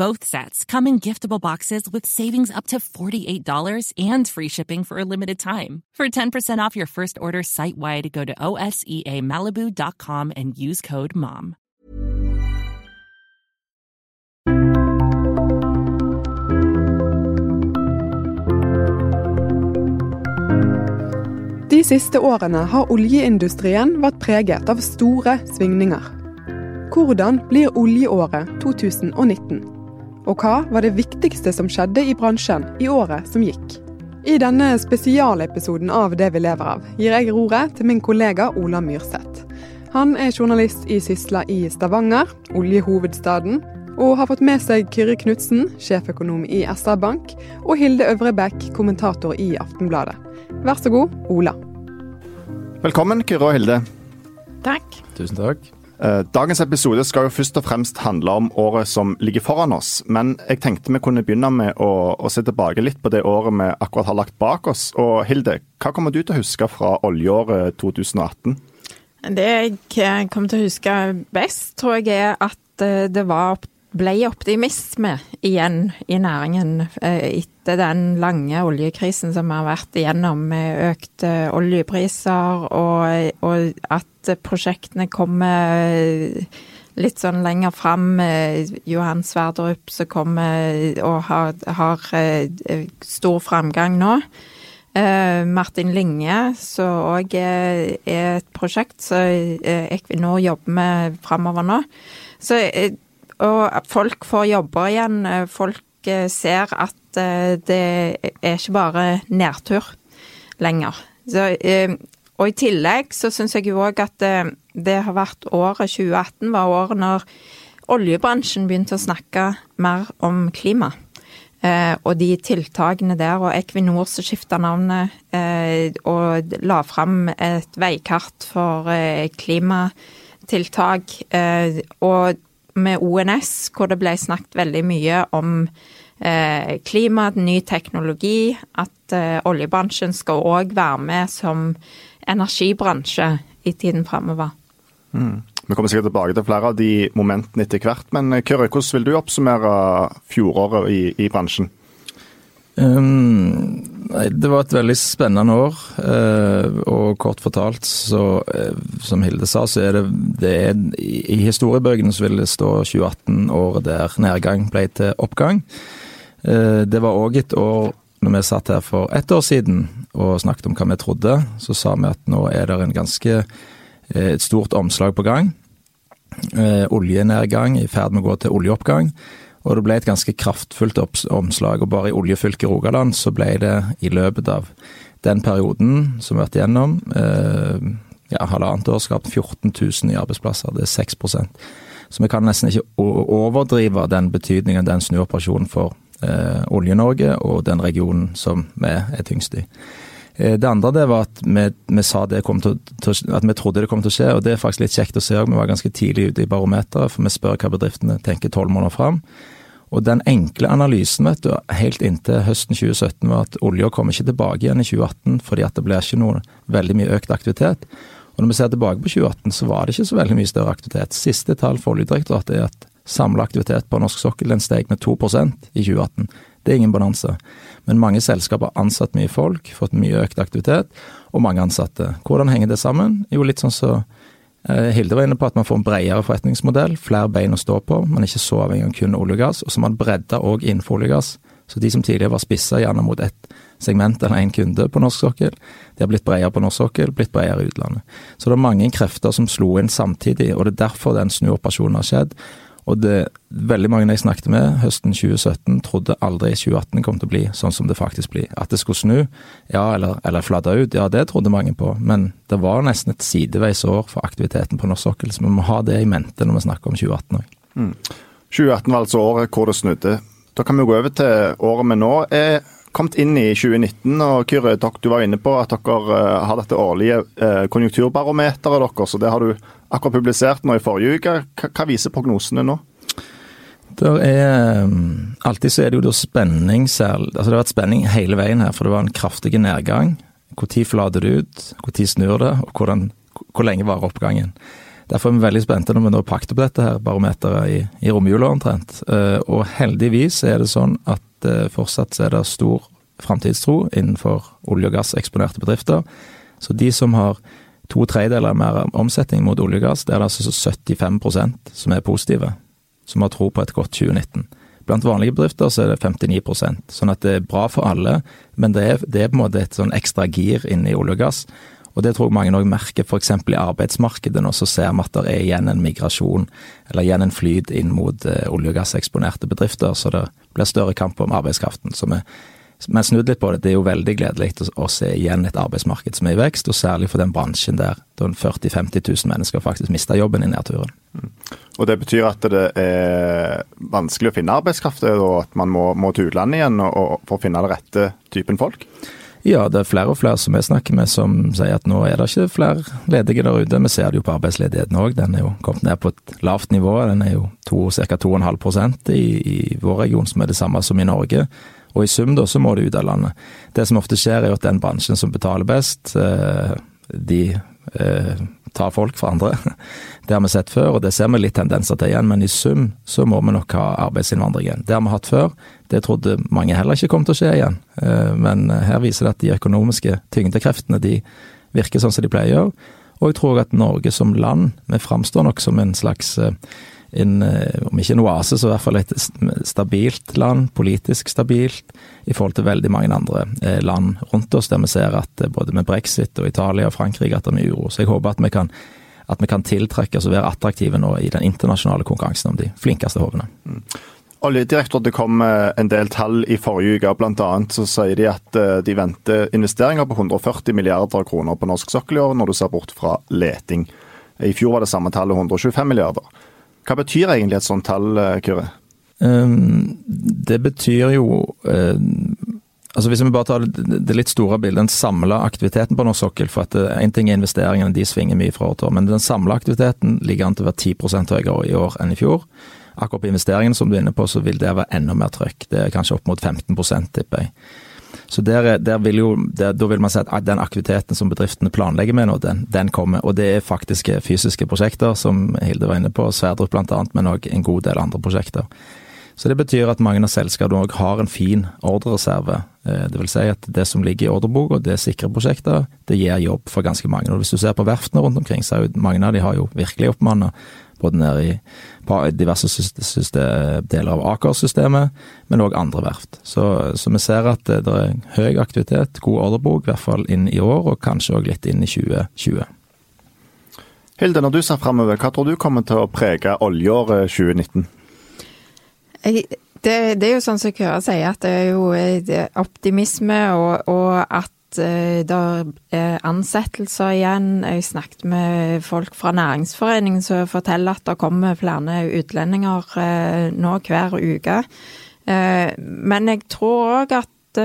Both sets come in giftable boxes with savings up to $48 and free shipping for a limited time. For 10% off your first order site wide, go to OSEAMalibu.com and use code MOM. De siste årene har oljeindustrien vært preget av store svingninger. Hvordan blir oljeåret 2019? Og hva var det viktigste som skjedde i bransjen i året som gikk? I denne spesialepisoden av Det vi lever av gir jeg roret til min kollega Ola Myrseth. Han er journalist i Sysla i Stavanger, oljehovedstaden, og har fått med seg Kyrre Knutsen, sjeføkonom i SR Bank, og Hilde Øvrebekk, kommentator i Aftenbladet. Vær så god, Ola. Velkommen, Kyrre og Hilde. Takk. Tusen takk. Eh, Dagens episode skal jo først og fremst handle om året som ligger foran oss. Men jeg tenkte vi kunne begynne med å, å se tilbake litt på det året vi akkurat har lagt bak oss. Og Hilde, hva kommer du til å huske fra oljeåret 2018? Det jeg kommer til å huske best, tror jeg er at eh, det var, ble optimisme igjen i næringen eh, etter den lange oljekrisen som vi har vært igjennom med økte oljepriser, og, og at prosjektene kommer litt sånn lenger fram. Johan Sverdrup som kommer og har, har eh, stor framgang nå. Eh, Martin Linge, som òg er, et prosjekt som eh, Equinor jobber med framover nå. Så, eh, og folk får jobber igjen. eh, Folk eh, ser at eh, det er ikke bare nedtur lenger. Så, og i tillegg så syns jeg jo òg at det, det har vært året 2018 var året når oljebransjen begynte å snakke mer om klima. Eh, og de tiltakene der, og Equinor som skifta navnet eh, og la fram et veikart for eh, klimatiltak. Og med ONS, hvor det ble snakket veldig mye om eh, klima, ny teknologi, at eh, oljebransjen skal òg være med som energibransje i tiden framover. Vi kommer sikkert tilbake til flere av de momentene etter hvert. Men Kyrre, hvordan vil du oppsummere fjoråret i, i bransjen? Um, det var et veldig spennende år, eh, og kort fortalt, så eh, som Hilde sa, så er det, det er, i, historiebøkene så vil det stå 2018, året der nedgang ble til oppgang. Eh, det var òg et år når vi satt her for ett år siden og snakket om hva vi trodde, så sa vi at nå er det en ganske et stort omslag på gang. Oljenedgang i ferd med å gå til oljeoppgang. Og det ble et ganske kraftfullt omslag, og bare i oljefylket Rogaland så ble det i løpet av den perioden som vi har vært igjennom, eh, ja, halvannet år skapt 14 000 nye arbeidsplasser. Det er 6% Så vi kan nesten ikke overdrive den betydningen den snuoperasjonen for eh, Olje-Norge og den regionen som vi er tyngst i. Eh, Det andre det var at vi, vi sa det kom til, at vi trodde det kom til å skje, og det er faktisk litt kjekt å se òg. Vi var ganske tidlig ute i barometeret, for vi spør hva bedriftene tenker tolv måneder fram. Og den enkle analysen vet du, helt inntil høsten 2017 var at olja kommer ikke tilbake igjen i 2018 fordi at det blir ikke noe veldig mye økt aktivitet. Og når vi ser tilbake på 2018, så var det ikke så veldig mye større aktivitet. Siste tall for Oljedirektoratet er at samla aktivitet på norsk sokkel den steg med 2% i 2018. Det er ingen bonanza. Men mange selskaper har ansatt mye folk, fått mye økt aktivitet, og mange ansatte. Hvordan henger det sammen? Jo, litt sånn så eh, Hilde var inne på at man får en bredere forretningsmodell, flere bein å stå på. Man er ikke så avhengig av kun olje og gass. Og så man bredda òg innenfor olje og gass, Så de som tidligere var spissa gjerne mot ett segment eller én kunde på norsk sokkel, de har blitt bredere på norsk sokkel, blitt bredere i utlandet. Så det er mange krefter som slo inn samtidig, og det er derfor den snuoperasjonen har skjedd. Og det, veldig mange jeg snakket med høsten 2017 trodde aldri 2018 kom til å bli sånn som det faktisk blir. At det skulle snu, ja, eller, eller fladde ut, ja det trodde mange på. Men det var nesten et sideveis år for aktiviteten på norsk sokkel, så vi må ha det i mente når vi snakker om 2018 òg. Mm. 2018 var altså året hvor det snudde. Da kan vi gå over til året vi nå er kommet inn i 2019. og Kyrre, du var inne på at dere eh, har dette årlige eh, konjunkturbarometeret deres. og Det har du akkurat publisert nå i forrige uke. Hva viser prognosene nå? Er, mm, alltid så er det jo spenning selv. Altså det har vært spenning hele veien her, for det var en kraftig nedgang. Når flater det ut, når snur det, og hvordan, hvor lenge varer oppgangen. Derfor er vi veldig spente når vi nå pakter på dette her barometeret i, i romjula omtrent. Eh, og heldigvis er det sånn at eh, fortsatt er det stor framtidstro innenfor olje- og gasseksponerte bedrifter. Så de som har to tredjedeler mer omsetning mot olje og gass, det er det altså 75% som er positive som har tro på et godt 2019. Blant vanlige bedrifter så er det 59% sånn at det er bra for alle, men det er, det er på en måte et sånn ekstra gir inn i olje og gass. Og det tror jeg mange òg merker f.eks. i arbeidsmarkedet nå, så ser vi at det er igjen en migrasjon, eller igjen en flyt inn mot eh, olje- og gasseksponerte bedrifter, så det blir større kamp om arbeidskraften. Så vi har snudd litt på det. Det er jo veldig gledelig å, se igjen et arbeidsmarked som er i vekst, og særlig for den bransjen der 40 000-50 000 mennesker faktisk mista jobben i nedturen. Mm. Og Det betyr at det er vanskelig å finne arbeidskraft, og at man må, må til utlandet igjen og, og, for å finne den rette typen folk? Ja, det er flere og flere som jeg snakker med som sier at nå er det ikke flere ledige der ute. Vi ser det jo på arbeidsledigheten òg, den er jo kommet ned på et lavt nivå. Den er jo ca. 2,5 i, i vår region, som er det samme som i Norge. Og i sum da, så må det ut av landet. Det som ofte skjer, er jo at den bransjen som betaler best, eh, de eh, tar folk fra andre. Det har vi sett før, og det ser vi litt tendenser til igjen. Men i sum så må vi nok ha arbeidsinnvandring igjen. Det har vi hatt før. Det trodde mange heller ikke kom til å skje igjen. Eh, men her viser det at de økonomiske tyngdekreftene de virker sånn som de pleier å gjøre. Og jeg tror at Norge som land, vi framstår nok som en slags en, eh, om ikke en oase, så i hvert fall et stabilt land, politisk stabilt, i forhold til veldig mange andre eh, land rundt oss, der vi ser at eh, både med brexit og Italia og Frankrike at det er mye uro. Så jeg håper at vi kan, at vi kan tiltrekke oss og være attraktive nå i den internasjonale konkurransen om de flinkeste hovene. Mm. Oljedirektoratet kom med en del tall i forrige uke. Blant annet så sier de at de venter investeringer på 140 milliarder kroner på norsk sokkel i år, når du ser bort fra leting. I fjor var det samme tallet 125 milliarder. Hva betyr egentlig et sånt tall, eh, Kyrre? Um, det betyr jo uh, altså Hvis vi bare tar det, litt store bildet, den samla aktiviteten på norsk sokkel for at Én ting er investeringene, de svinger mye fra år til år, men den samla aktiviteten ligger an til å være 10 høyere i år enn i fjor. Akkurat på investeringene som du er inne på, så vil det være enda mer trøkk. Det er kanskje opp mot 15 tipper jeg. Så der, der vil jo, der, Da vil man si at den aktiviteten som bedriftene planlegger med nå, den, den, kommer. Og det er faktiske fysiske prosjekter, som Hilde var inne på, Sverdrup bl.a., men òg en god del andre prosjekter. Så det betyr at mange av selskapene òg har en fin ordrereserve. Eh, det vil si at det som ligger i ordreboka, det sikrer sikre prosjekter, det gir jobb for ganske mange. Og hvis du ser på verftene rundt omkring, så jo mange av de har jo virkelig oppmanna både nede i diverse deler av Aker-systemet, men òg andre verft. Så, så, vi ser at det er høy aktivitet, god ordrebok, i hvert fall inn i år, og kanskje òg litt inn i 2020. Hilde, når du ser framover, hva tror du kommer til å prege oljeåret 2019? Jeg, det, det, er jo sånn som Køra sier, at det er jo er optimisme, og, og at uh, det er ansettelser igjen. Jeg snakket med folk fra næringsforeningen som forteller at det kommer flere utlendinger uh, nå hver uke. Men jeg tror òg at,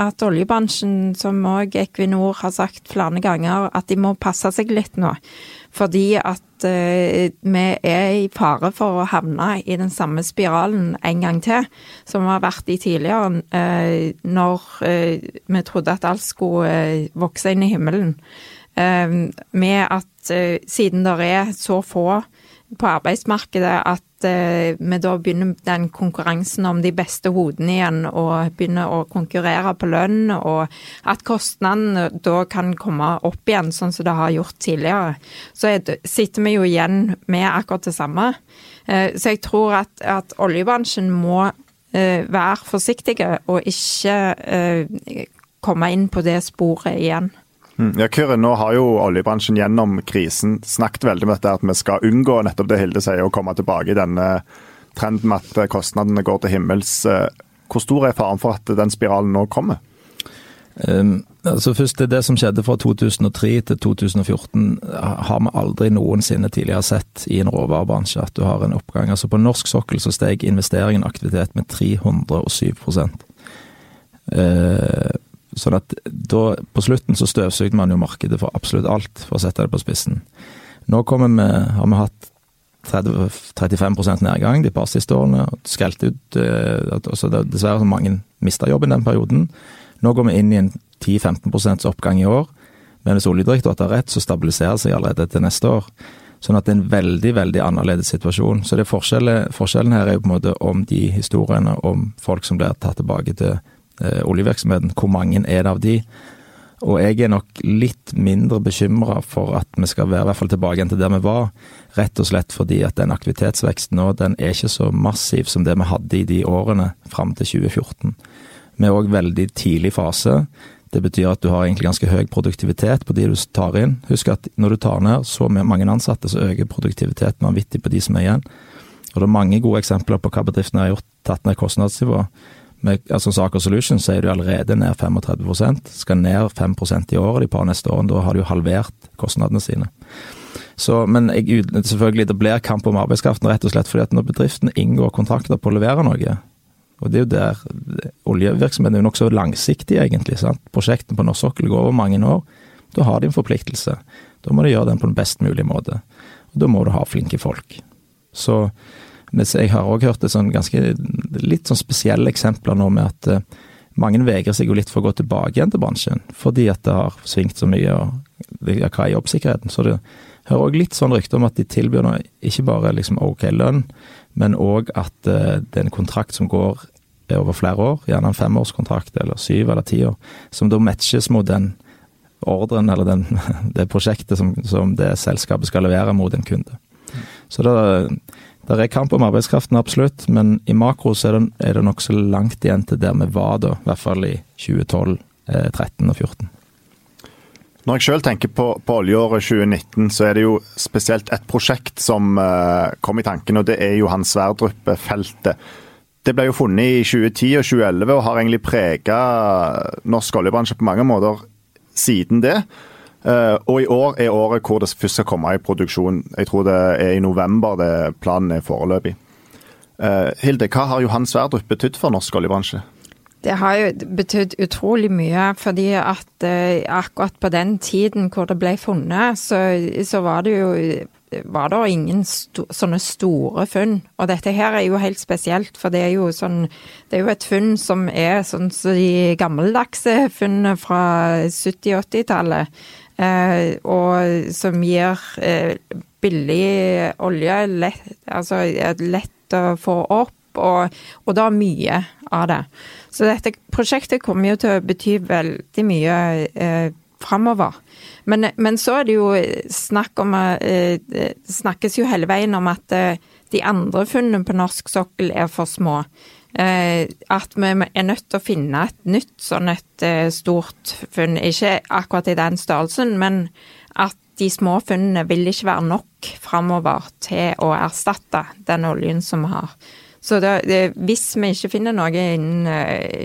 at oljebransjen, som òg Equinor har sagt flere ganger, at de må passe seg litt nå. Fordi at uh, vi er i fare for å havne i den samme spiralen en gang til, som vi har vært i tidligere, uh, når uh, vi trodde at alt skulle vokse inn i himmelen. med at siden det er så få på arbeidsmarkedet at eh, vi da begynner den konkurransen om de beste hodene igjen, og begynner å konkurrere på lønn, og at kostnadene da kan komme opp igjen, sånn som det har gjort tidligere. Så sitter vi jo igjen med akkurat det samme. Eh, så jeg tror at, at oljebransjen må eh, være forsiktige og ikke eh, komme inn på det sporet igjen. Mm. Ja, Kyrre, nå har jo oljebransjen gjennom krisen snakket veldig med dette at vi skal unngå nettopp det Hilde sier, å komme tilbake i denne trenden med at kostnadene går til himmels. Hvor stor er faren for at den spiralen nå kommer? Um, altså først det, det som skjedde fra 2003 til 2014 har vi aldri noensinne tidligere sett i en råvarebransje at du har en oppgang. Altså På norsk sokkel så steg investeringen aktivitet med 307 uh, Sånn at da, på slutten så støvsugde man jo markedet for absolutt alt, for å sette det på spissen. Nå vi, har vi hatt 30, 35 nedgang de par siste årene. og Skrelte ut altså Dessverre så mange mista jobben den perioden. Nå går vi inn i en 10-15 oppgang i år, men hvis Oljedirektoratet har rett, så stabiliserer det seg allerede til neste år. Sånn at det er en veldig veldig annerledes situasjon. Så det forskjellen, forskjellen her er jo på en måte om de historiene om folk som blir tatt tilbake til oljevirksomheten. Hvor mange er det av de? Og jeg er nok litt mindre bekymra for at vi skal være i hvert fall tilbake igjen til der vi var. Rett og slett fordi at den aktivitetsveksten nå, den er ikke så massiv som det vi hadde i de årene fram til 2014. Vi er òg veldig tidlig fase. Det betyr at du har egentlig ganske høy produktivitet på de du tar inn. Husk at når du tar ned så mange ansatte, så øker produktiviteten vanvittig på de som er igjen. Og det er mange gode eksempler på hva bedriftene har gjort, tatt ned kostnadsnivået. Med altså Saker Solutions så er du allerede ned 35% skal ned 5% i året de par neste årene. Da har du halvert kostnadene sine. Så, men jeg, selvfølgelig, det blir kamp om arbeidskraften rett og slett fordi at når bedriften inngår kontrakter på å levere noe, og det er jo der Oljevirksomheten er jo nokså langsiktig, egentlig. sant? Prosjektene på norsk sokkel går over mange år. Da har de en forpliktelse. Da må de gjøre den på den best mulige måte. Og da må du ha flinke folk. Så mens jeg har òg hørt sånn ganske litt sånn spesielle eksempler nå med at uh, mange vegrer seg jo litt for å gå tilbake igjen til bransjen, fordi at det har svingt så mye, og hva er jobbsikkerheten? Så det hører òg litt sånn rykte om at de tilbyr nå ikke bare liksom ok lønn, men òg at uh, det er en kontrakt som går over flere år, gjerne en femårskontrakt eller syv eller ti år, som da matches mot den ordren eller den, det prosjektet som, som, det selskapet skal levere mot en kunde. Så det, det er kamp om arbeidskraften, absolutt, men i makro så er det, er det nokså langt igjen til der vi var da, i hvert fall i 2012, eh, 13 og 14. Når jeg sjøl tenker på, på, oljeåret 2019, så er det jo spesielt et prosjekt som uh, kom i tanken, og det er Johan Sverdrup-feltet. Det ble jo funnet i 2010 og 2011 og har egentlig prega norsk oljebransje på mange måter siden det. Eh, og i år er året hvor det først skal komme i produksjon. Jeg tror det er i november det planen er foreløpig. Eh, Hilde, hva har Johan Sverdrup betydd for norsk oljebransje? Det har jo betydd utrolig mye, fordi at eh, akkurat på den tiden hvor det ble funnet, så, så var det jo var det ingen sto, sånne store funn. Og dette her er jo helt spesielt, for det er jo sånn Det er jo et funn som er sånn som så de gammeldagse funnene fra 70-80-tallet. Eh, og som gir eh, billig olje, lett, altså lett å få opp, og, og da mye av det. Så dette prosjektet kommer jo til å bety veldig mye eh, framover. Men, men, så er det jo snakk om eh, Det snakkes jo hele veien om at eh, de andre funnene på norsk sokkel er for små. Eh, at vi er nødt til å finne et nytt sånn et stort funn. Ikke akkurat i den størrelsen, men at de små funnene vil ikke være nok framover til å erstatte den oljen som vi har. Så det, det, hvis vi ikke finner noe innen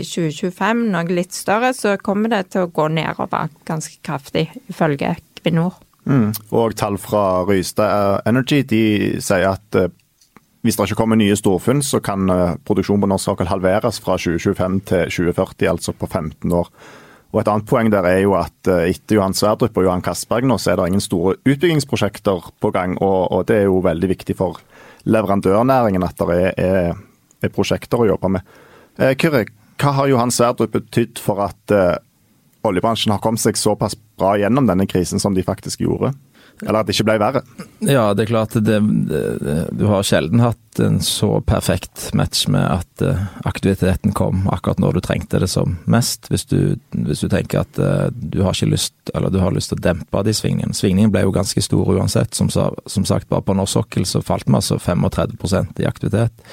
2025, eh, noe litt større, så kommer det til å gå nedover ganske kraftig, ifølge Equinor. Mm. Og tall fra Rystad Energy de sier at hvis det ikke kommer nye storfunn, så kan uh, produksjonen på norsk sokkel halveres fra 2025 til 2040, altså på 15 år. Og Et annet poeng der er jo at uh, etter Johan Sverdrup og Johan Castberg nå, så er det ingen store utbyggingsprosjekter på gang, og, og det er jo veldig viktig for leverandørnæringen at det er, er, er prosjekter å jobbe med. Eh, Kyrre, hva har Johan Sverdrup betydd for at eh, oljebransjen har kommet seg såpass bra gjennom denne krisen som de faktisk gjorde? Eller at det ikke ble verre? Ja, det er klart. Det, det, du har sjelden hatt en så perfekt match med at uh, aktiviteten kom akkurat når du trengte det som mest. Hvis du, hvis du tenker at uh, du har ikke lyst, eller du har lyst til å dempe de svingningene. Svingningen ble jo ganske stor uansett. Som, som sagt, bare på norsk sokkel så falt vi altså 35 i aktivitet.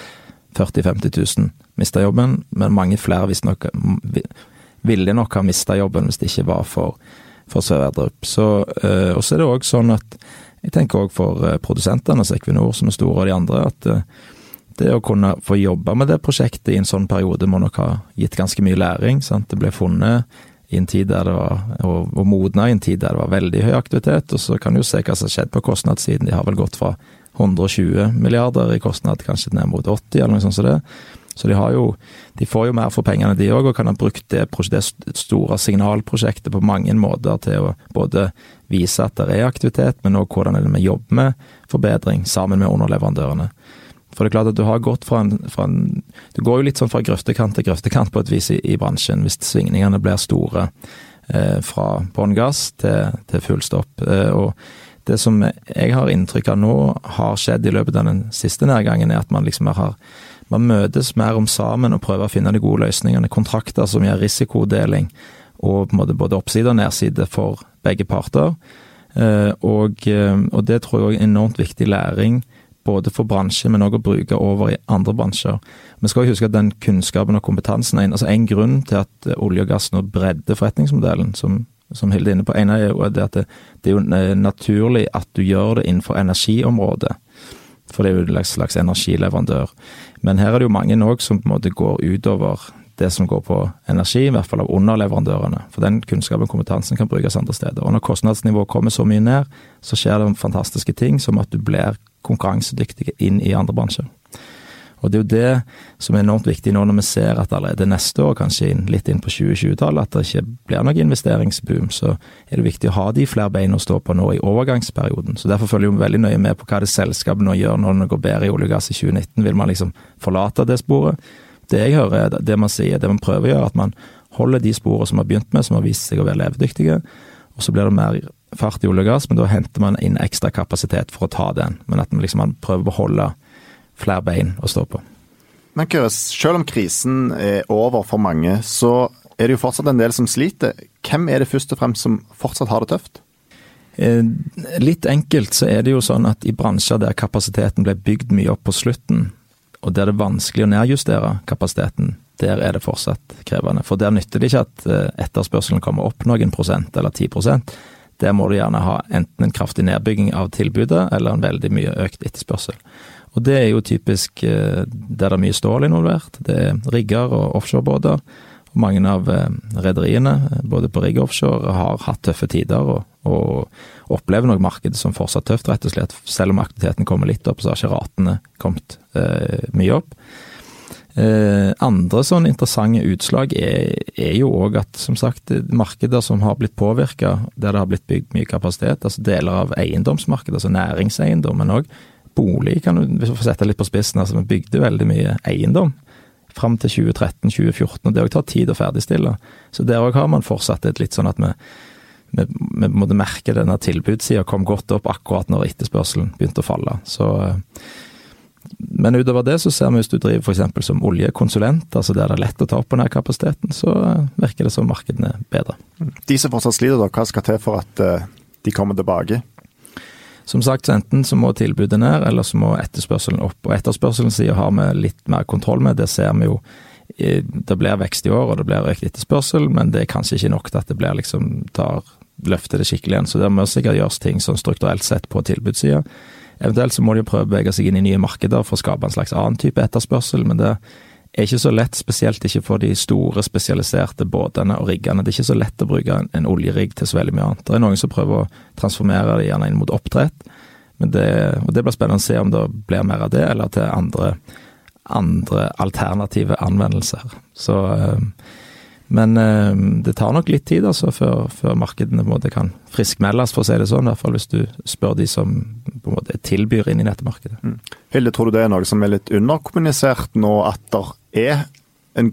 40 000-50 000 mista jobben, men mange flere visstnok ville nok ha mista jobben hvis det ikke var for, for Sverdrup. Så, og så er det òg sånn at jeg tenker òg for produsentene, altså Equinor som er store, og de andre, at det å kunne få jobbe med det prosjektet i en sånn periode må nok ha gitt ganske mye læring. Sant? Det ble funnet i en tid der det var, og, og modna i en tid der det var veldig høy aktivitet. Og så kan du jo se hva som har skjedd på kostnadssiden. De har vel gått fra 120 milliarder i kostnad kanskje ned mot 80, eller noe sånt som det. Så de, jo, de får jo mer for pengene, de òg, og kan ha brukt det, det store signalprosjektet på mange måter til å både vise at det er aktivitet, men òg hvordan vi jobber med forbedring sammen med underleverandørene. For det er klart at du har gått fra en, fra en Du går jo litt sånn fra grøftekant til grøftekant på et vis i, i bransjen, hvis svingningene blir store eh, fra bånn gass til, til full stopp. Eh, og det som jeg har inntrykk av nå har skjedd i løpet av den siste nedgangen, er at man liksom har man møtes mer om sammen og prøver å finne de gode løsningene. Kontrakter som gjør risikodeling og på en måte både oppside og nedside for begge parter. Eh, og, eh, og, det tror jeg er enormt viktig læring både for bransje, men òg å bruke over i andre bransjer. Vi skal huske at den kunnskapen og kompetansen er en, altså en grunn til at eh, olje og gass nå bredder forretningsmodellen, som, som Hilde er inne på. En er jo det at det, det, er jo naturlig at du gjør det innenfor energiområdet. For det er jo en slags energileverandør. Men her er det jo mange òg som på en måte går utover det som går på energi, i hvert fall av underleverandørene. For den kunnskapen og kompetansen kan brukes andre steder. Og når kostnadsnivået kommer så mye ned, så skjer det fantastiske ting som at du blir konkurransedyktig inn i andre bransjer. Og Det er jo det som er enormt viktig nå når vi ser at allerede neste år, kanskje litt inn på 2020-tallet, at det ikke blir noe investeringsboom. Så er det viktig å ha de flere bein å stå på nå i overgangsperioden. Så Derfor følger vi veldig nøye med på hva det selskapet nå gjør når det går bedre i olje og gass i 2019. Vil man liksom forlate det sporet? Det jeg hører, er det man sier, det man prøver å gjøre, at man holder de sporene som har begynt med, som har vist seg å være levedyktige. Og så blir det mer fart i olje og gass, men da henter man inn ekstra kapasitet for å ta den. Men at man, liksom, man prøver å beholde flere bein å stå på. Men Køres, selv om krisen er over for mange, så er det jo fortsatt en del som sliter. Hvem er det først og fremst som fortsatt har det tøft? Eh, litt enkelt så er det jo sånn at i bransjer der kapasiteten ble bygd mye opp på slutten, og der det er vanskelig å nedjustere kapasiteten, der er det fortsatt krevende. For der nytter det ikke at eh, etterspørselen kommer opp noen prosent eller ti prosent. Der må du gjerne ha enten en kraftig nedbygging av tilbudet, eller en veldig mye økt etterspørsel. Og det er jo typisk eh, der det er mye stål involvert. Det er rigger og offshorebåter. Og mange av eh, rederiene, både på rigg og offshore, har hatt tøffe tider og, og opplever nok markedet som fortsatt tøft, rett og slett. Selv om aktiviteten kommer litt opp, så har ikke ratene kommet eh, mye opp. Eh, andre sånne interessante utslag er, er jo òg at som sagt, markeder som har blitt påvirka, der det har blitt bygd mye kapasitet, altså deler av eiendomsmarkedet, altså næringseiendommen òg bolig, kan du, hvis du får sette litt på spissen, altså vi bygde veldig mye eiendom fram til 2013-2014, og det tar tid å ferdigstille. Så der òg har man fortsatt et litt sånn at vi vi, vi måtte merke denne tilbudssida kom godt opp akkurat når etterspørselen begynte å falle. Så eh, men utover det så ser vi hvis du driver f.eks. som oljekonsulent, altså der det er lett å ta opp på denne kapasiteten, så eh, virker det som markedene er bedre. De som fortsatt sliter, da, hva skal til for at uh, de kommer tilbake? Som sagt, så enten så må tilbudet ned, eller så må etterspørselen opp. Og etterspørselen sier har vi litt mer kontroll med, det ser vi jo. Det blir vekst i år, og det blir økt etterspørsel, men det er kanskje ikke nok til at det blir liksom tar løfter det skikkelig igjen. Så det må sikkert gjøres ting sånn strukturelt sett på tilbudssida. Eventuelt så må de jo prøve å bevege seg inn i nye markeder for å skape en slags annen type etterspørsel, men det er ikke så lett, spesielt ikke for de store spesialiserte båtene og riggene. Det er ikke så lett å bruke en, en oljerigg til så veldig mye annet. Det er noen som prøver å transformere det gjerne inn mot oppdrett, det, og det blir spennende å se om det blir mer av det, eller til andre, andre alternative anvendelser. Så øh, men eh, det tar nok litt tid altså, før, før markedene på en måte kan friskmeldes, for å si det sånn. I hvert fall hvis du spør de som på en måte tilbyr inn i nettmarkedet. Mm. Hilde, tror du det er noe som er litt underkommunisert nå, at det er en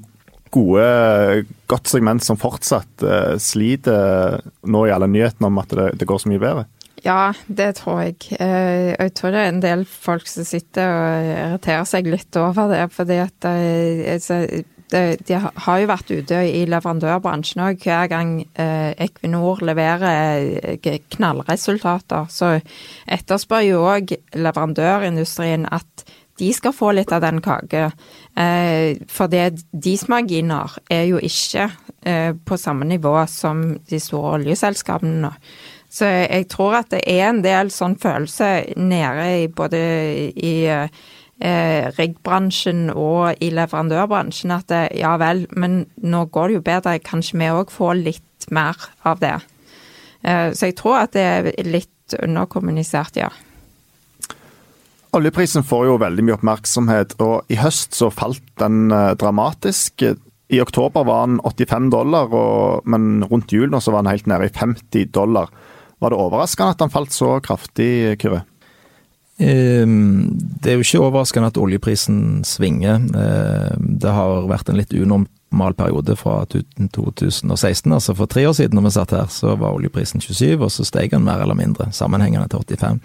gode, godt segment som fortsatt eh, sliter nå i alle nyhetene om at det, det, går så mye bedre? Ja, det tror jeg. Uh, jeg tror det er en del folk som sitter og irriterer seg litt over det. fordi at uh, de har jo vært ute i leverandørbransjen òg. Hver gang eh, Equinor leverer eh, knallresultater, så etterspør jo òg leverandørindustrien at de skal få litt av den kaka. Eh, for det, deres marginer er jo ikke eh, på samme nivå som de store oljeselskapene nå. Så jeg tror at det er en del sånn følelse nede i både i eh, riggbransjen og i leverandørbransjen at det, ja vel, men nå går det jo bedre, kanskje vi òg får litt mer av det. Eh, så jeg tror at det er litt underkommunisert, ja. Oljeprisen får jo veldig mye oppmerksomhet, og i høst så falt den eh, dramatisk. I oktober var den 85 dollar, og, men rundt jul nå så var den helt nede i 50 dollar. Var det overraskende at den falt så kraftig, Kyrre? Ehm, det er jo ikke overraskende at oljeprisen svinger. Ehm, det har vært en litt unormal periode fra 2016. altså For tre år siden når vi satt her, så var oljeprisen 27, og så steg den mer eller mindre sammenhengende til 85.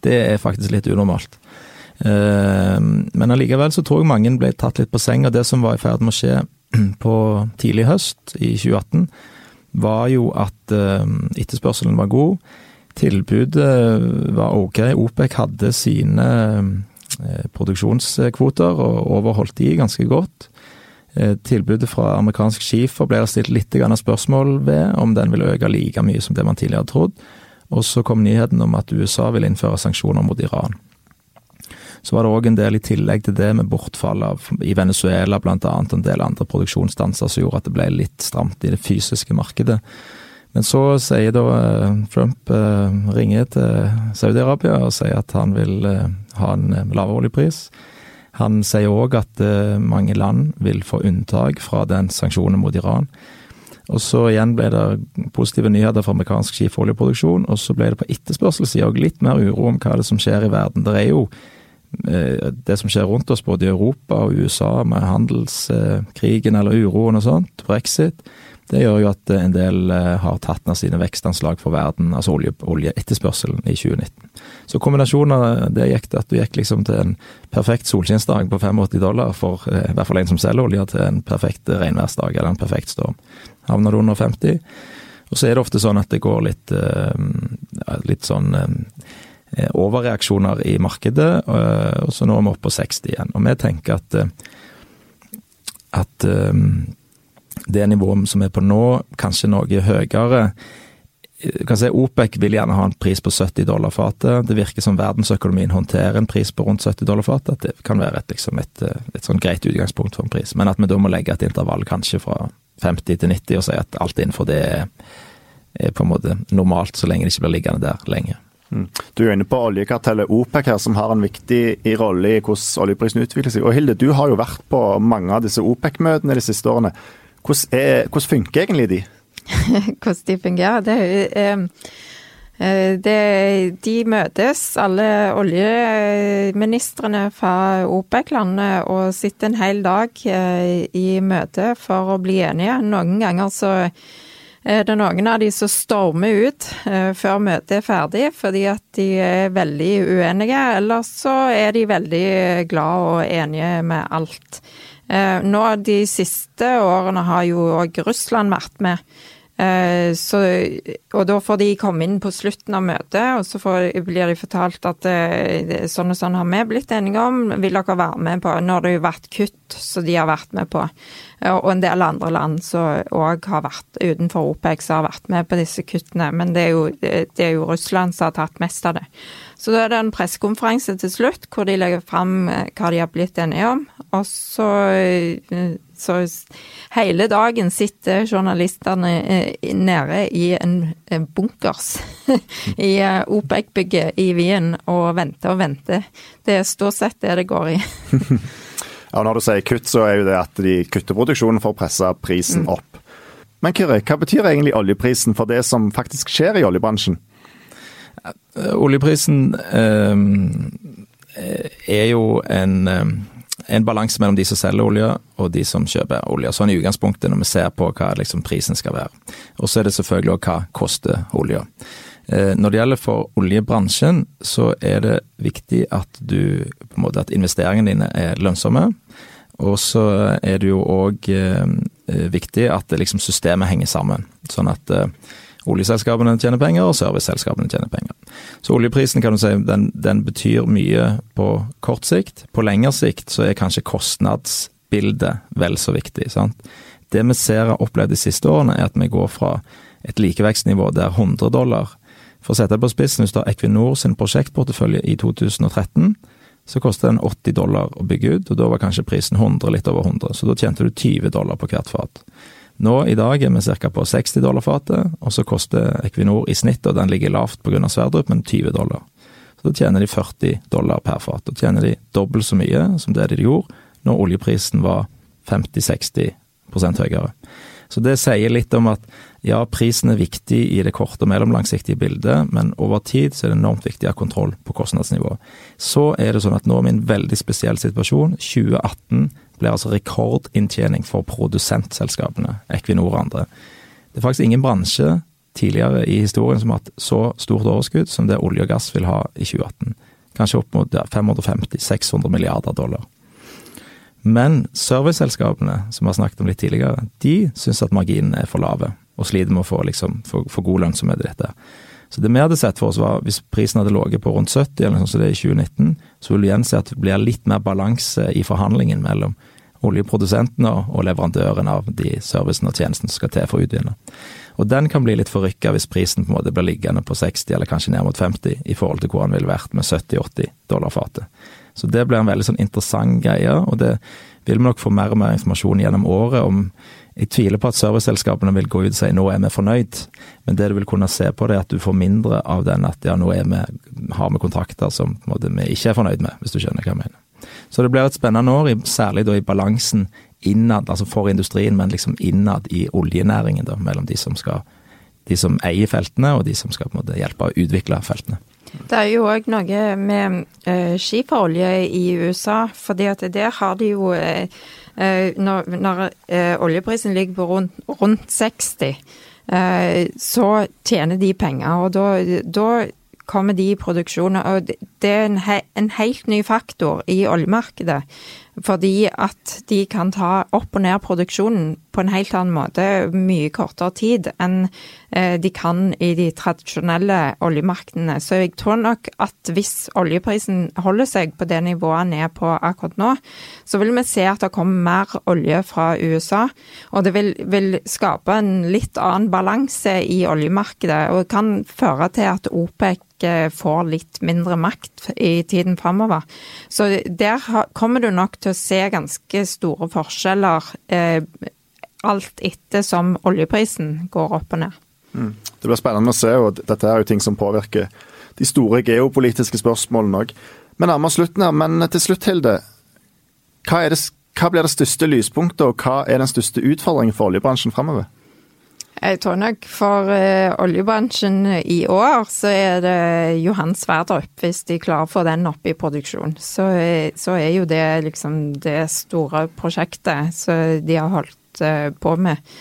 Det er faktisk litt unormalt. Ehm, men allikevel så tror jeg mange ble tatt litt på senga. Det som var i ferd med å skje på tidlig høst i 2018, var jo at etterspørselen var god. Tilbudet var ok. OPEC hadde sine eh, produksjonskvoter og overholdt de ganske godt. Eh, tilbudet fra amerikansk skifer ble det stilt litt spørsmål ved om den ville øke like mye som det man tidligere hadde trodd. Og så kom nyheten om at USA ville innføre sanksjoner mot Iran. Så var det òg en del i tillegg til det med bortfall av i Venezuela bl.a. en del andre produksjonsstanser som gjorde at det ble litt stramt i det fysiske markedet. Men så sier da eh, Trump eh, ringer til Saudi-Arabia og sier at han vil eh, ha en lavere oljepris. Han sier òg at mange land vil få unntak fra den sanksjonen mot Iran. Og så igjen ble det positive nyheter for amerikansk skifoljeproduksjon, og så ble det på etterspørselssida òg litt mer uro om hva det er som skjer i verden. Det er jo det som skjer rundt oss, både i Europa og USA, med handelskrigen eller uroen og sånt, brexit, det gjør jo at en del eh, har tatt ned sine vekstanslag for verden, altså olje, oljeetterspørselen i 2019. Så kombinasjonen av det gikk til at du gikk liksom til en perfekt solskinnsdag på 85 dollar for eh, i hvert fall en som selger olje, til en perfekt regnværsdag eller en perfekt storm. Havner du under 50. Og så er det ofte sånn at det går litt, litt sånn Eh, overreaksjoner i markedet, eh, og så nå er vi oppe på 60 igjen. Og vi tenker at, eh, at det nivået som er på nå, kanskje noe høyere. Kan si OPEC vil gjerne ha en pris på 70 dollar fatet. Det virker som verdensøkonomien håndterer en pris på rundt 70 dollar fatet. At det kan være et, liksom et, et sånn greit utgangspunkt for en pris. Men at vi da må legge et intervall kanskje fra 50 til 90 og si at alt innenfor det er, er på en måte normalt, så lenge det ikke blir liggende der lenge. Mm. Du er inne på oljekartellet OPEC her, som har en viktig rolle i hvordan oljeprisen utvikler seg. Og Hilde, du har jo vært på mange av disse OPEC-møtene de siste årene. Hvordan, er, hvordan funker egentlig de? hvordan de fungerer? Det er eh, det, de møtes, alle oljeministrene fra OPEC-landet, og sitter en hel dag eh, i møte for å bli enige. Noen ganger så er eh, det noen av de som stormer ut eh, før møtet er ferdig fordi at de er veldig uenige, eller så er de veldig glad og enige med alt. Eh, nå de siste årene har jo òg Russland vært med. Eh, så, og da får de komme inn på slutten av møtet, og så får, blir de fortalt at eh, sånn og sånn har vi blitt enige om, vil dere være med på? Nå har det jo vært kutt som de har vært med på. Og en del andre land som òg har vært utenfor som har vært med på disse kuttene. Men det er, jo, det er jo Russland som har tatt mest av det. Så da er det en pressekonferanse til slutt hvor de legger fram hva de har blitt enige om. Og så, eh, så hele dagen sitter journalistene eh, nede i en bunkers i OPEC-bygget i Wien og venter og venter. Det er stort sett det det går i. ja, Når du sier kutt, så er jo det at de kutter produksjonen for å presse prisen mm. opp. Men Kyrre, hva betyr egentlig oljeprisen for det som faktisk skjer i oljebransjen? Oljeprisen eh, er jo en, eh, en balanse mellom de som selger olje og de som kjøper olje. Sånn i utgangspunktet når vi ser på hva liksom, prisen skal være. Og så er det selvfølgelig òg hva koster olja. Eh, når det gjelder for oljebransjen, så er det viktig at du måte at investeringene dine er lønnsomme. Og så er det jo òg eh, viktig at liksom, systemet henger sammen. Sånn at eh, Oljeselskapene tjener penger, og serviceselskapene tjener penger. Så oljeprisen kan du si, den, den betyr mye på kort sikt. På lengre sikt så er kanskje kostnadsbildet vel så viktig. sant? Det vi ser har opplevd de siste årene, er at vi går fra et likevekstnivå der 100 dollar For å sette det på spissen, hvis du har Equinor sin prosjektportefølje i 2013, så kostet den 80 dollar å bygge ut, og da var kanskje prisen 100, litt over 100. Så da tjente du 20 dollar på hvert fat. Nå i dag er vi ca. på 60 dollar fatet, og så koster Equinor i snitt, og den ligger lavt pga. Sverdrup, men 20 dollar. Så da tjener de 40 dollar per fat. Da tjener de dobbelt så mye som det de gjorde når oljeprisen var 50-60% høyere. Så det sier litt om at ja, prisen er viktig i det korte og mellomlangsiktige bildet, men over tid så er det enormt viktig å ha kontroll på kostnadsnivået. Så er det sånn at nå er vi i en veldig spesiell situasjon. 2018 ble altså rekordinntjening for produsentselskapene, Equinor og andre. Det er faktisk ingen bransje tidligere i historien som har hatt så stort overskudd som det olje og gass vil ha i 2018. Kanskje opp mot 550-600 milliarder dollar. Men serviceselskapene, som vi har snakket om litt tidligere, de syns at marginene er for lave, og sliter med å få, liksom, for, for god lønnsomhet i dette. Så det vi hadde sett for oss var, hvis prisen hadde ligget på rundt 70, eller noe sånt som det er i 2019, så vil du igjen se at det blir litt mer balanse i forhandlingen mellom oljeprodusentene og leverandøren av de servicene og tjenestene som skal til for å utvinne. Og den kan bli litt forrykka hvis prisen på en måte blir liggende på 60 eller kanskje ned mot 50 i forhold til hvor den ville vært med 70-80 dollar fatet. Så det blir en veldig sånn interessant greie, og det vil vi nok få mer og mer informasjon gjennom året om jeg tviler på at serviceselskapene vil gå ut og si nå er vi fornøyd, men det du vil kunne se på det er at du får mindre av den at ja, nå vi, har vi kontrakter som måte, vi ikke er fornøyd med, hvis du skjønner hva jeg mener. Så det blir et spennende år, særlig da i balansen innad, altså for industrien, men liksom innad i oljenæringen, da, mellom de som, skal, de som eier feltene og de som skal på en måte hjelpe å utvikle feltene. Det er jo òg noe med uh, skiferolje i USA, fordi at der har de jo Eh, når, når eh, oljeprisen ligger på rundt, rundt 60, eh, så tjener de penger. Og da, kommer de i produksjon. Og det er en, he, en helt ny faktor i oljemarkedet. Fordi at de kan ta opp og ned produksjonen på en helt annen måte, mye kortere tid enn eh, de kan i de tradisjonelle oljemarkedene. Så jeg tror nok at hvis oljeprisen holder seg på det nivået den er på akkurat nå, så vil vi se at det kommer mer olje fra USA. Og det vil, vil skape en litt annen balanse i oljemarkedet, og kan føre til at OPEC får litt mindre makt i tiden framover. Så der kommer du nok til å se ganske store forskjeller eh, alt etter som oljeprisen går opp og ned. Mm. Det blir spennende å se, og dette er jo ting som påvirker de store geopolitiske spørsmålene òg. Vi nærmer oss slutten her, men til slutt, Hilde. Hva, det, hva blir det største lyspunktet, og hva er den største utfordringen for oljebransjen framover? Jeg tror nok for uh, oljebransjen i år så er det Johan Sverdrup, hvis de klarer å få den opp i produksjon. Så, så er jo det liksom det store prosjektet som de har holdt uh, på med.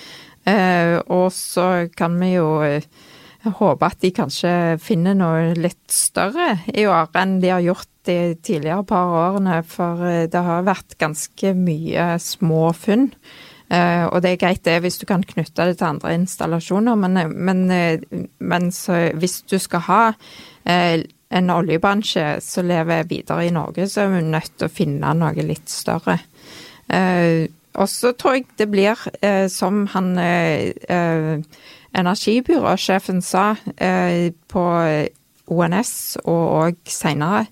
Uh, og så kan vi jo håpe at de kanskje finner noe litt større i år enn de har gjort de tidligere par årene, for det har vært ganske mye små funn. Uh, og det er greit det hvis du kan knytte det til andre installasjoner, men, men, men så, hvis du skal ha en oljebransje som lever videre i Norge, så er vi nødt til å finne noe litt større. Og så tror jeg det blir, som han energibyråsjefen sa på ONS og òg seinere,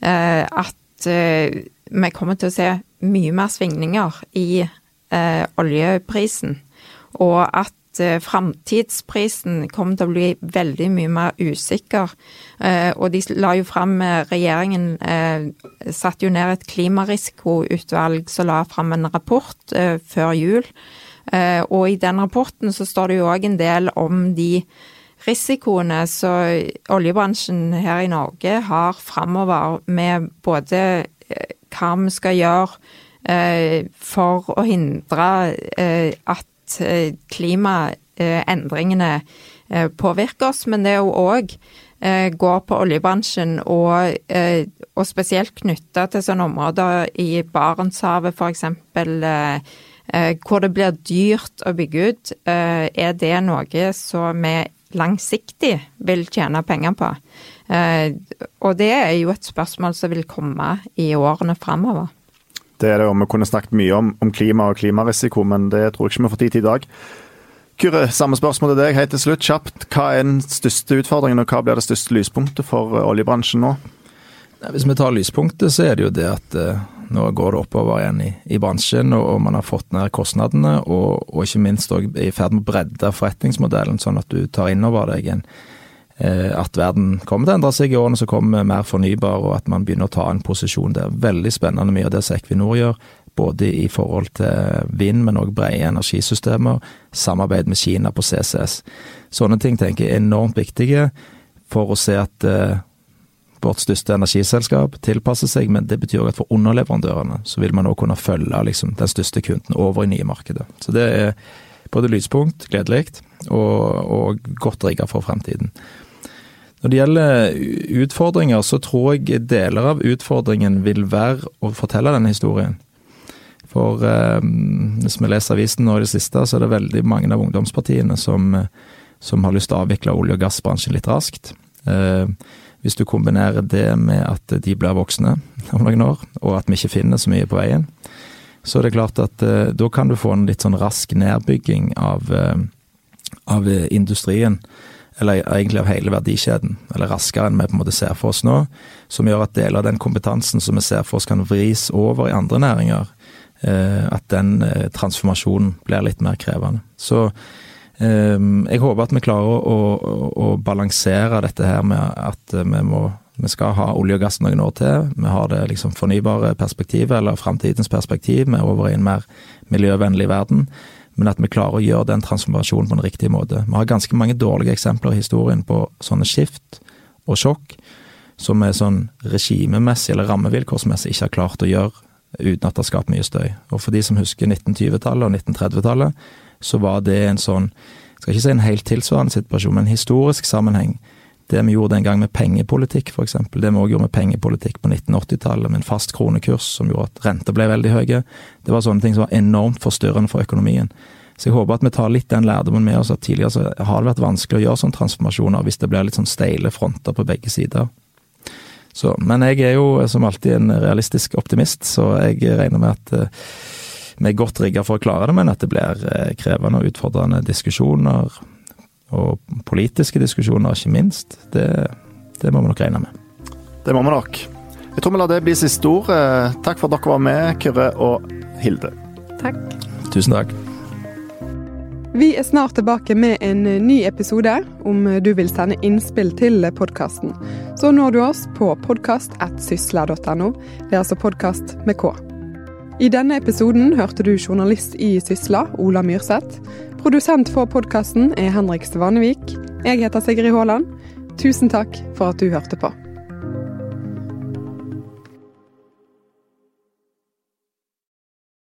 at vi kommer til å se mye mer svingninger i eh, oljeprisen, og at eh, framtidsprisen kommer til å bli veldig mye mer usikker. Eh, og de la jo fram eh, Regjeringen eh, satte jo ned et klimarisikoutvalg som la fram en rapport eh, før jul. Eh, og i den rapporten så står det jo òg en del om de risikoene som oljebransjen her i Norge har framover med både hva vi skal gjøre for å hindre eh, at eh, klimaendringene påvirker oss, men det er jo òg går på oljebransjen, og, og spesielt knytta til sånne områder i Barentshavet f.eks. Hvor det blir dyrt å bygge ut. Er det noe som vi langsiktig vil tjene penger på. Eh, og det er jo et spørsmål som vil komme i årene framover. Det er det, og vi kunne snakket mye om, om klima og klimarisiko, men det tror jeg ikke vi får tid til i dag. Kyrre, samme spørsmål til deg helt til slutt. Kjapt, hva er den største utfordringen, og hva blir det største lyspunktet for oljebransjen nå? Hvis vi tar lyspunktet, så er det jo det at uh, nå går det oppover igjen i, i bransjen, og, og, man har fått ned kostnadene, og, og ikke minst òg i ferd med å bredde forretningsmodellen, sånn at du tar inn over deg en at verden kommer til å endre seg i årene som kommer, mer fornybar, og at man begynner å ta en posisjon der. Veldig spennende mye av det som Equinor gjør, både i forhold til vind, men òg brede energisystemer, samarbeid med Kina på CCS. Sånne ting tenker jeg er enormt viktige for å se at uh, vårt største energiselskap tilpasser seg, men det betyr òg at for underleverandørene så vil man òg kunne følge liksom, den største kunden over i nye markedet. Så det er både lyspunkt, gledelig, og, og godt rigga for fremtiden. Når det gjelder utfordringer, så tror jeg deler av utfordringen vil være å fortelle denne historien. For eh, hvis vi leser avisen nå i det siste, så er det veldig mange av ungdomspartiene som, som har lyst til å avvikle olje- og gassbransjen litt raskt. Eh, hvis du kombinerer det med at de blir voksne om noen år, og at vi ikke finner så mye på veien, så er det klart at eh, da kan du få en litt sånn rask nedbygging av, eh, av industrien. Eller egentlig av hele verdikjeden, eller raskere enn vi på en måte ser for oss nå. Som gjør at deler av den kompetansen som vi ser for oss kan vris over i andre næringer. Eh, at den eh, transformasjonen blir litt mer krevende. Så Ehm, jeg håper at vi klarer å, å, å, balansere dette her med at vi må vi skal ha olje og gass noen år til. Vi har det liksom fornybare perspektivet, eller framtidens perspektiv. Vi er over i en mer miljøvennlig verden. Men at vi klarer å gjøre den transformasjonen på en riktig måte. Vi har ganske mange dårlige eksempler i historien på sånne skift og sjokk som vi sånn regimemessig eller rammevilkårsmessig ikke har klart å gjøre uten at det har skapt mye støy. Og for de som husker 1920-tallet og 1930-tallet, så var det en sånn, skal ikke si en helt tilsvarende situasjon, men en historisk sammenheng. Det vi gjorde den gang med pengepolitikk, f.eks. Det vi òg gjorde med pengepolitikk på 1980-tallet, med en fast kronekurs som gjorde at renter ble veldig høye. Det var sånne ting som var enormt forstyrrende for økonomien. Så jeg håper at vi tar litt den lærdommen med oss, at tidligere så har det vært vanskelig å gjøre sånne transformasjoner hvis det blir litt sånn steile fronter på begge sider. Så, men jeg er jo som alltid en realistisk optimist, så jeg regner med at uh, vi er godt rigga for å klare det, men at det blir eh, krevende og utfordrende diskusjoner, og politiske diskusjoner ikke minst, det, det må vi nok regne med. Det må vi nok. Jeg tror vi lar det bli siste ord. Eh, takk for at dere var med, Kyrre og Hilde. Takk. Tusen takk. Vi er snart tilbake med en ny episode, om du vil sende innspill til podkasten. Så når du oss på podkast.sysla.no. Det er altså podkast med K. I denne episoden hørte du journalist i Sysla, Ola Myrseth. Produsent for podkasten er Henrik Svanevik. Jeg heter Sigrid Haaland. Tusen takk for at du hørte på.